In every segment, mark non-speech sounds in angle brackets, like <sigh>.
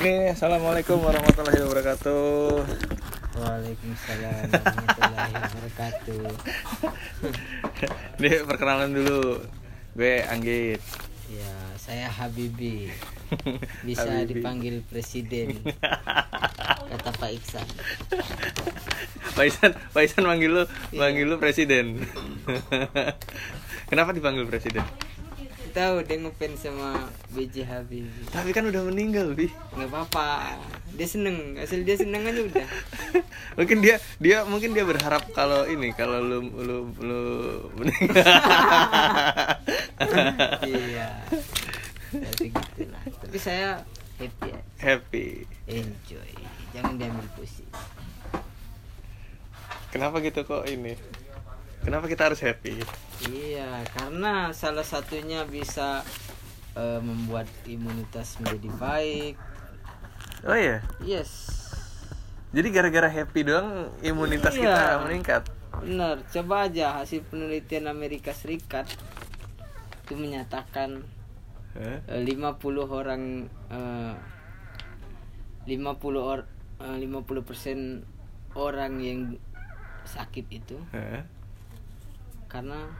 Nih, assalamualaikum warahmatullahi wabarakatuh. Waalaikumsalam warahmatullahi wabarakatuh. <laughs> Nih, perkenalan dulu. Gue Anggit. Ya, saya Habibi. <laughs> Bisa Habibi. dipanggil presiden. <laughs> Kata Pak Iksan. Pak Isan, Pak Isan manggil lu, manggil lu presiden. Kenapa dipanggil presiden? Tahu dia ngefans sama BJ Habibi. Tapi kan udah meninggal, Bi. Nggak apa-apa. Dia seneng. Asal dia seneng aja udah. <laughs> Mungkin dia dia mungkin dia berharap kalau ini kalau lu lu lu meninggal. <laughs> iya. Tapi gitu lah. Tapi saya happy aja. Happy. Enjoy. Jangan diambil pusing. Kenapa gitu kok ini? Kenapa kita harus happy? Karena salah satunya bisa eh, membuat imunitas menjadi baik. Oh iya. Yes, Jadi gara-gara happy doang imunitas Iya. kita meningkat. benar. Coba aja hasil penelitian Amerika Serikat itu menyatakan Hah? eh, 50 orang eh, 50 or, eh, 50% orang yang sakit itu Hah? karena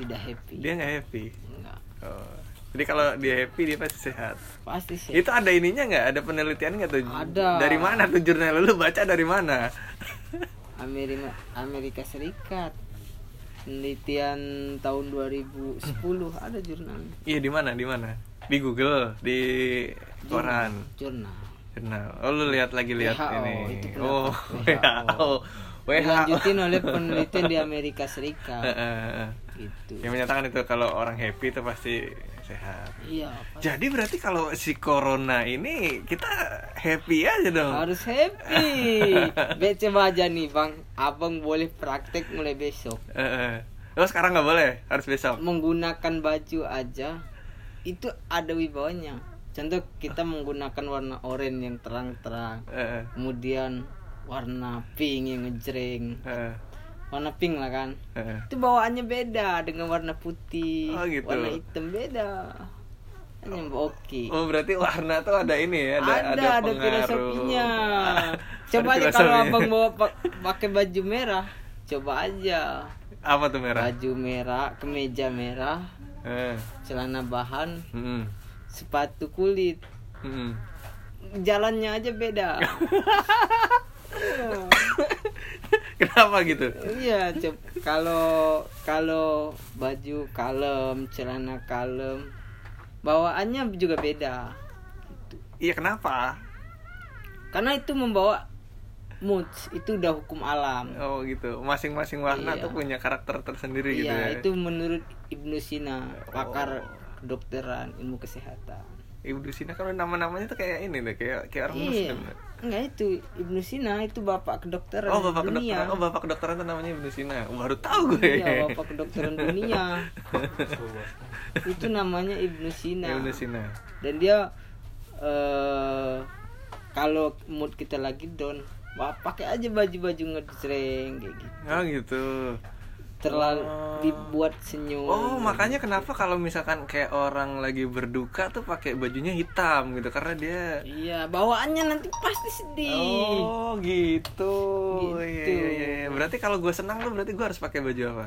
tidak happy. Dia nggak happy. Enggak. Oh. Jadi kalau dia happy dia pasti sehat. Pasti sih. Itu ada ininya nggak? Ada penelitian nggak tuh? Ada. Dari mana tuh jurnal lu baca dari mana? Amerika Amerika Serikat penelitian tahun 2010 ada jurnal iya di mana? Di mana? Di Google, di koran, jurnal jurnal. Oh lu lihat lagi lihat WHO, ini. itu Oh, <laughs> WHO. WHO. dilanjutin oleh penelitian di Amerika Serikat. Gitu. Yang menyatakan itu kalau orang happy itu pasti sehat. iya Pak. Jadi berarti kalau si corona ini kita happy aja dong. harus happy. <laughs> Be coba aja nih bang. Abang boleh praktek mulai besok. Eh, eh. Oh sekarang nggak boleh, harus besok. menggunakan baju aja. Itu ada wibawanya. Contoh kita menggunakan warna oranye yang terang-terang. Eh, eh, kemudian warna pink yang ngejreng. Eh, warna pink lah kan eh. itu bawaannya beda dengan warna putih Oh, gitu. warna hitam beda hanya oke Oh berarti warna tuh ada ini ya, ada ada ada, pengaruh. filosofinya <laughs> Ada coba aja filosofi. kalau abang bawa pa- pakai baju merah coba aja apa tuh merah? baju merah kemeja merah Eh, celana bahan mm, sepatu kulit mm. jalannya aja beda <laughs> Kenapa gitu? Iya, Cep. Kalau kalau baju kalem, celana kalem, bawaannya juga beda. Iya kenapa? Karena itu membawa mood, itu udah hukum alam. Oh gitu. Masing-masing warna Iya. tuh punya karakter tersendiri gitu ya. Iya, itu menurut Ibnu Sina, pakar Oh. kedokteran, ilmu kesehatan. Ibnu Sina kalau nama-namanya tuh kayak ini deh, kayak kayak orang Iya. muslim. Enggak itu Ibnu Sina itu bapak kedokteran Oh bapak dunia. kedokteran, oh bapak kedokteran tuh namanya Ibnu Sina. Oh, baru tahu gue. Iya, bapak kedokteran dunia. itu namanya Ibnu Sina. Ibnu Sina. dan dia eh kalau mood kita lagi down wah pakai aja baju-baju ngejreng kayak gitu Oh gitu. Terlalu Oh. dibuat senyum Oh, makanya kenapa kalau misalkan kayak orang lagi berduka tuh pakai bajunya hitam gitu karena dia iya bawaannya nanti pasti sedih Oh, gitu. Gitu. Iya, iya, iya. Berarti kalau gue senang tuh berarti gue harus pakai baju apa?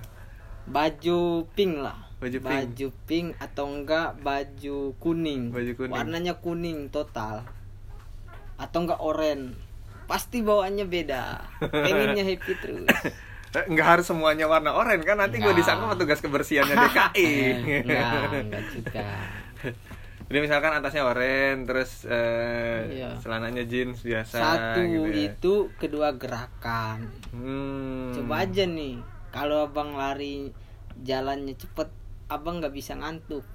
baju pink lah Baju pink. baju pink atau enggak baju kuning Baju kuning. warnanya kuning total atau enggak oranye pasti bawaannya beda <laughs> pengennya happy terus <laughs> Nggak harus semuanya warna oranye kan nanti gue disangka petugas kebersihannya <laughs> DKI. enggak enggak juga <laughs> Jadi misalkan atasnya oranye, terus eh, Iya. celananya jeans biasa. Satu gitu ya. itu, kedua gerakan. Hmm. Coba aja nih, kalau abang lari jalannya cepet, abang nggak bisa ngantuk.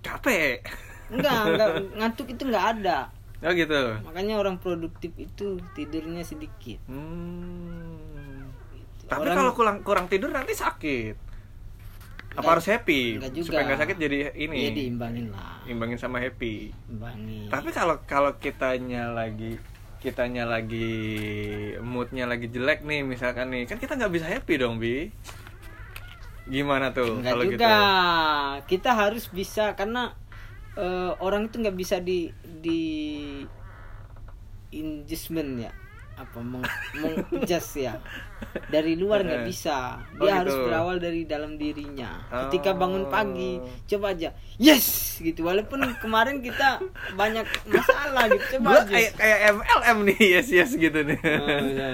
Capek. Enggak, enggak <laughs> ngantuk itu nggak ada. Oh gitu. Makanya orang produktif itu tidurnya sedikit. Hmm. Gitu. Tapi Orang- kalau kurang kurang tidur nanti sakit. Apa Nggak- harus happy? nggak juga. Supaya nggak sakit jadi ini. Iya diimbangin lah, Imbangin sama happy. imbangin. Tapi kalau kalau kitanya lagi kitanya lagi moodnya lagi jelek nih misalkan nih kan kita nggak bisa happy dong bi gimana tuh Enggak kalau juga. gitu Kita harus bisa karena eh, orang itu nggak bisa di di adjustment ya apa meng, mengadjust ya. Dari luar nggak bisa. Oh, dia harus gitu. berawal dari dalam dirinya. Ketika Oh. bangun pagi coba aja yes! gitu. Walaupun kemarin kita banyak masalah gitu Gua coba aja. kayak kayak MLM nih yes yes gitu nih. Oh, iya.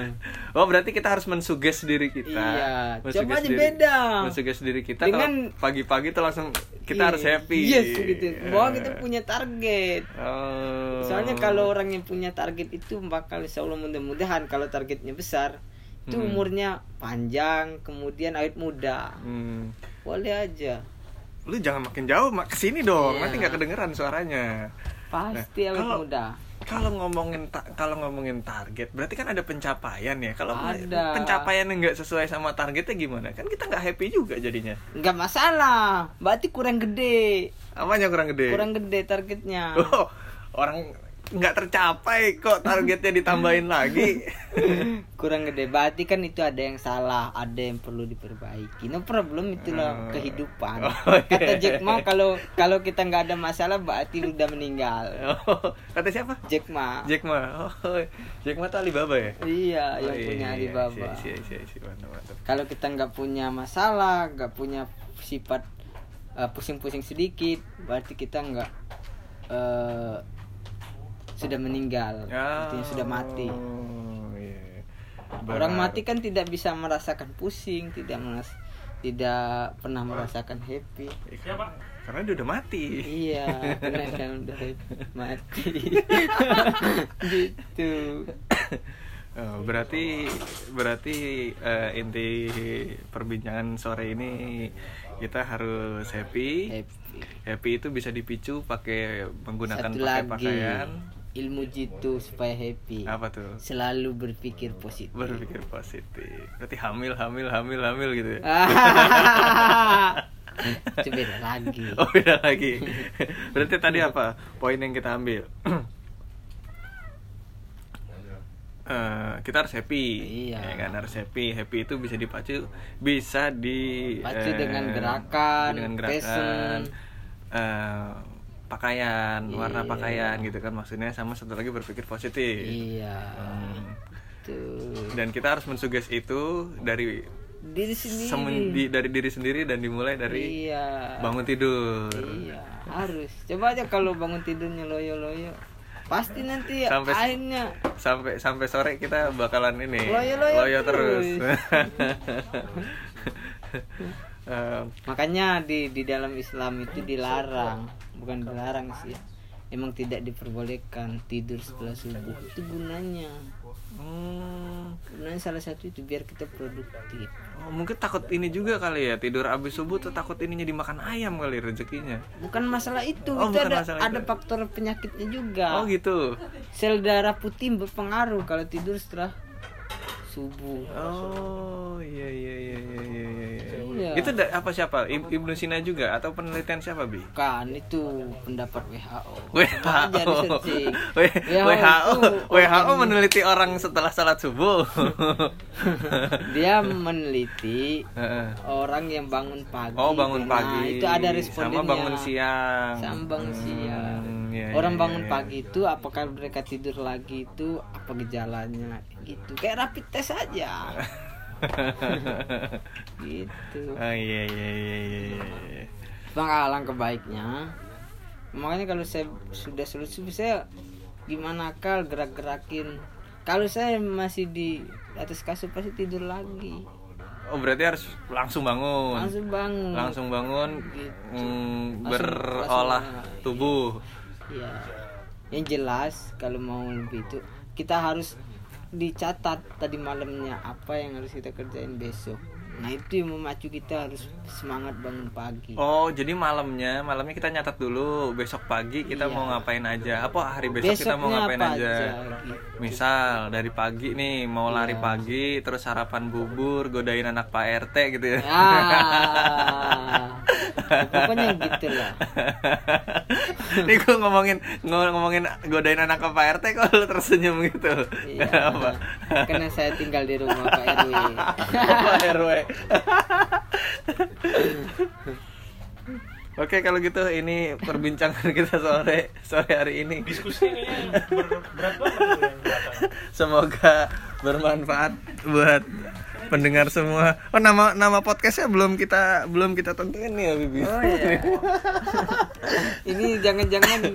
oh berarti kita harus mensuges diri kita. Iya, coba aja diri- beda. mensuges diri kita Dengan- pagi-pagi tuh langsung kita Iya, harus happy. yes gitu. Bahwa kita punya target. Oh. Soalnya kalau orang yang punya target itu bakal insya Allah mudah-mudahan kalau targetnya besar itu Hmm. umurnya panjang, kemudian awet muda. Hmm. Boleh aja. lu jangan makin jauh mak ke sini dong Iya. nanti nggak kedengeran suaranya Pasti Nah, awet kalau- muda. kalau ngomongin ta- kalau ngomongin target berarti kan ada pencapaian ya kalau Ada. pencapaian yang nggak sesuai sama targetnya gimana kan kita nggak happy juga jadinya Enggak masalah. Berarti kurang gede. apanya kurang gede Kurang gede targetnya. oh, orang nggak tercapai kok targetnya ditambahin lagi <laughs> kurang gede. Berarti kan itu ada yang salah, ada yang perlu diperbaiki. No problem itulah Hmm. kehidupan. Oh, iya. Kata Jack Ma kalau kalau kita nggak ada masalah berarti udah meninggal. oh, kata siapa Jack Ma. Jack Ma oh, Jack Ma tuh Alibaba ya Iya, Oh, yang iya, punya iya, Alibaba. iya, iya, iya, iya, mantap. Kalau kita nggak punya masalah, nggak punya sifat uh, pusing-pusing sedikit, berarti kita nggak uh, sudah meninggal, artinya sudah mati. Oh, iya. Orang Benar. mati kan tidak bisa merasakan pusing, tidak meras tidak pernah merasakan happy. Iya, karena dia udah mati Iya, karena <laughs> kan udah mati. <laughs> gitu. Oh, berarti berarti eh, inti perbincangan sore ini kita harus happy. Happy. Happy itu bisa dipicu pakai menggunakan Satu pakai lagi, pakaian. Ilmu jitu supaya happy. Apa tuh? Selalu berpikir positif. Berpikir positif. Berarti hamil, hamil, hamil, hamil gitu ya. <laughs> itu beda lagi <laughs> Oh beda lagi. Berarti tadi apa poin yang kita ambil? <clears throat> Eh, kita harus happy, Iya. ya kan harus happy. Happy itu bisa dipacu, bisa di Pacu eh, dengan gerakan, dengan gerakan, fashion. eh, pakaian, warna Iya. pakaian gitu kan maksudnya. Sama satu lagi berpikir positif. iya Hmm. tuh Dan kita harus mensuges itu dari diri sendiri semen- di- dari diri sendiri dan dimulai dari iya bangun tidur. iya harus coba aja kalau bangun tidurnya loyo loyo pasti nanti Sampai- akhirnya sampai sampai sore kita bakalan ini Loyo-loyo terus. terus. <laughs> Eh, makanya di di dalam Islam itu dilarang bukan dilarang sih emang tidak diperbolehkan tidur setelah subuh itu gunanya hmm, gunanya salah satu itu biar kita produktif oh, mungkin takut ini juga kali ya tidur abis subuh tuh takut ininya dimakan ayam kali rezekinya. bukan masalah itu Oh, itu bukan ada masalah ada itu. faktor penyakitnya juga Oh gitu. sel darah putih berpengaruh kalau tidur setelah subuh Oh iya iya iya. iya. Iya. Itu apa siapa? Ib- Ibnu Sina juga atau penelitian siapa bi? kan itu pendapat WHO WHO. WHO WHO itu WHO organ- meneliti orang setelah salat subuh. <laughs> dia meneliti orang yang bangun pagi Oh bangun Nah, pagi. itu ada respondennya Sama bangun siang. sama bangun Hmm, siang iya, orang iya, bangun iya. pagi itu apakah mereka tidur lagi itu apa gejalanya gitu kayak rapid test aja <laughs> <laughs> gitu Oh iya iya iya iya. iya. bang alangkah baiknya makanya kalau saya sudah selesai saya gimana kal gerak-gerakin kalau saya masih di atas kasur pasti tidur lagi Oh berarti harus langsung bangun. langsung bangun Langsung bangun Gitu. mm, Langsung- berolah langsung- tubuh. ya yang jelas kalau mau lebih itu kita harus dicatat tadi malamnya apa yang harus kita kerjain besok nah itu yang memacu kita harus semangat bangun pagi Oh, jadi malamnya, malamnya kita nyatat dulu. Besok pagi kita Iya. mau ngapain aja? Apa hari besok kita mau Besoknya ngapain apa aja? gitu. Misal dari pagi nih mau lari Iya. pagi, terus sarapan bubur, godain anak Pak RT gitu ya. ah pokoknya gitu lah <laughs> <laughs> Nih gue ngomongin ngomong- ngomongin godain anak ke Pak RT kok lu tersenyum gitu. iya <laughs> Apa? karena saya tinggal di rumah Pak RW Pak RW. Oke kalau gitu ini perbincangan kita sore sore hari ini. Diskusi kayaknya ber- berat banget. <laughs> Semoga bermanfaat buat pendengar semua. Oh nama nama podcastnya belum kita belum kita tentuin nih ya Bibi. Oh iya. <laughs> ini jangan-jangan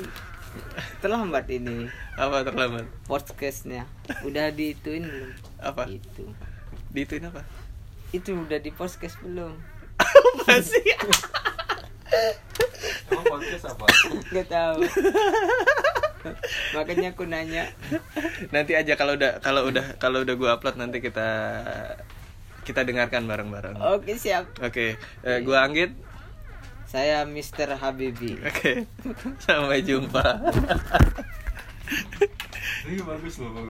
terlambat ini Apa terlambat? podcastnya. Udah diituin belum? Apa? Itu. Diituin apa? Itu udah di podcast belum? apa sih? <laughs> Emang podcast apa? Gak tahu. <laughs> Makanya aku nanya. nanti aja kalau udah kalau udah kalau udah gua upload nanti kita kita dengarkan bareng-bareng. Oke siap. Oke, eh, gua Anggit. Saya Mr. Habibi. Oke. <laughs> Sampai jumpa. Ini bagus loh.